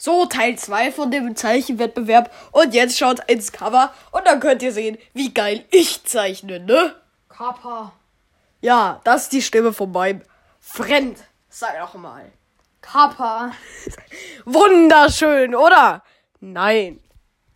So, Teil 2 von dem Zeichenwettbewerb. Und jetzt schaut ins Cover und dann könnt ihr sehen, wie geil ich zeichne, ne? Kappa. Ja, das ist die Stimme von meinem Friend. Sag doch mal. Kappa. Wunderschön, oder? Nein.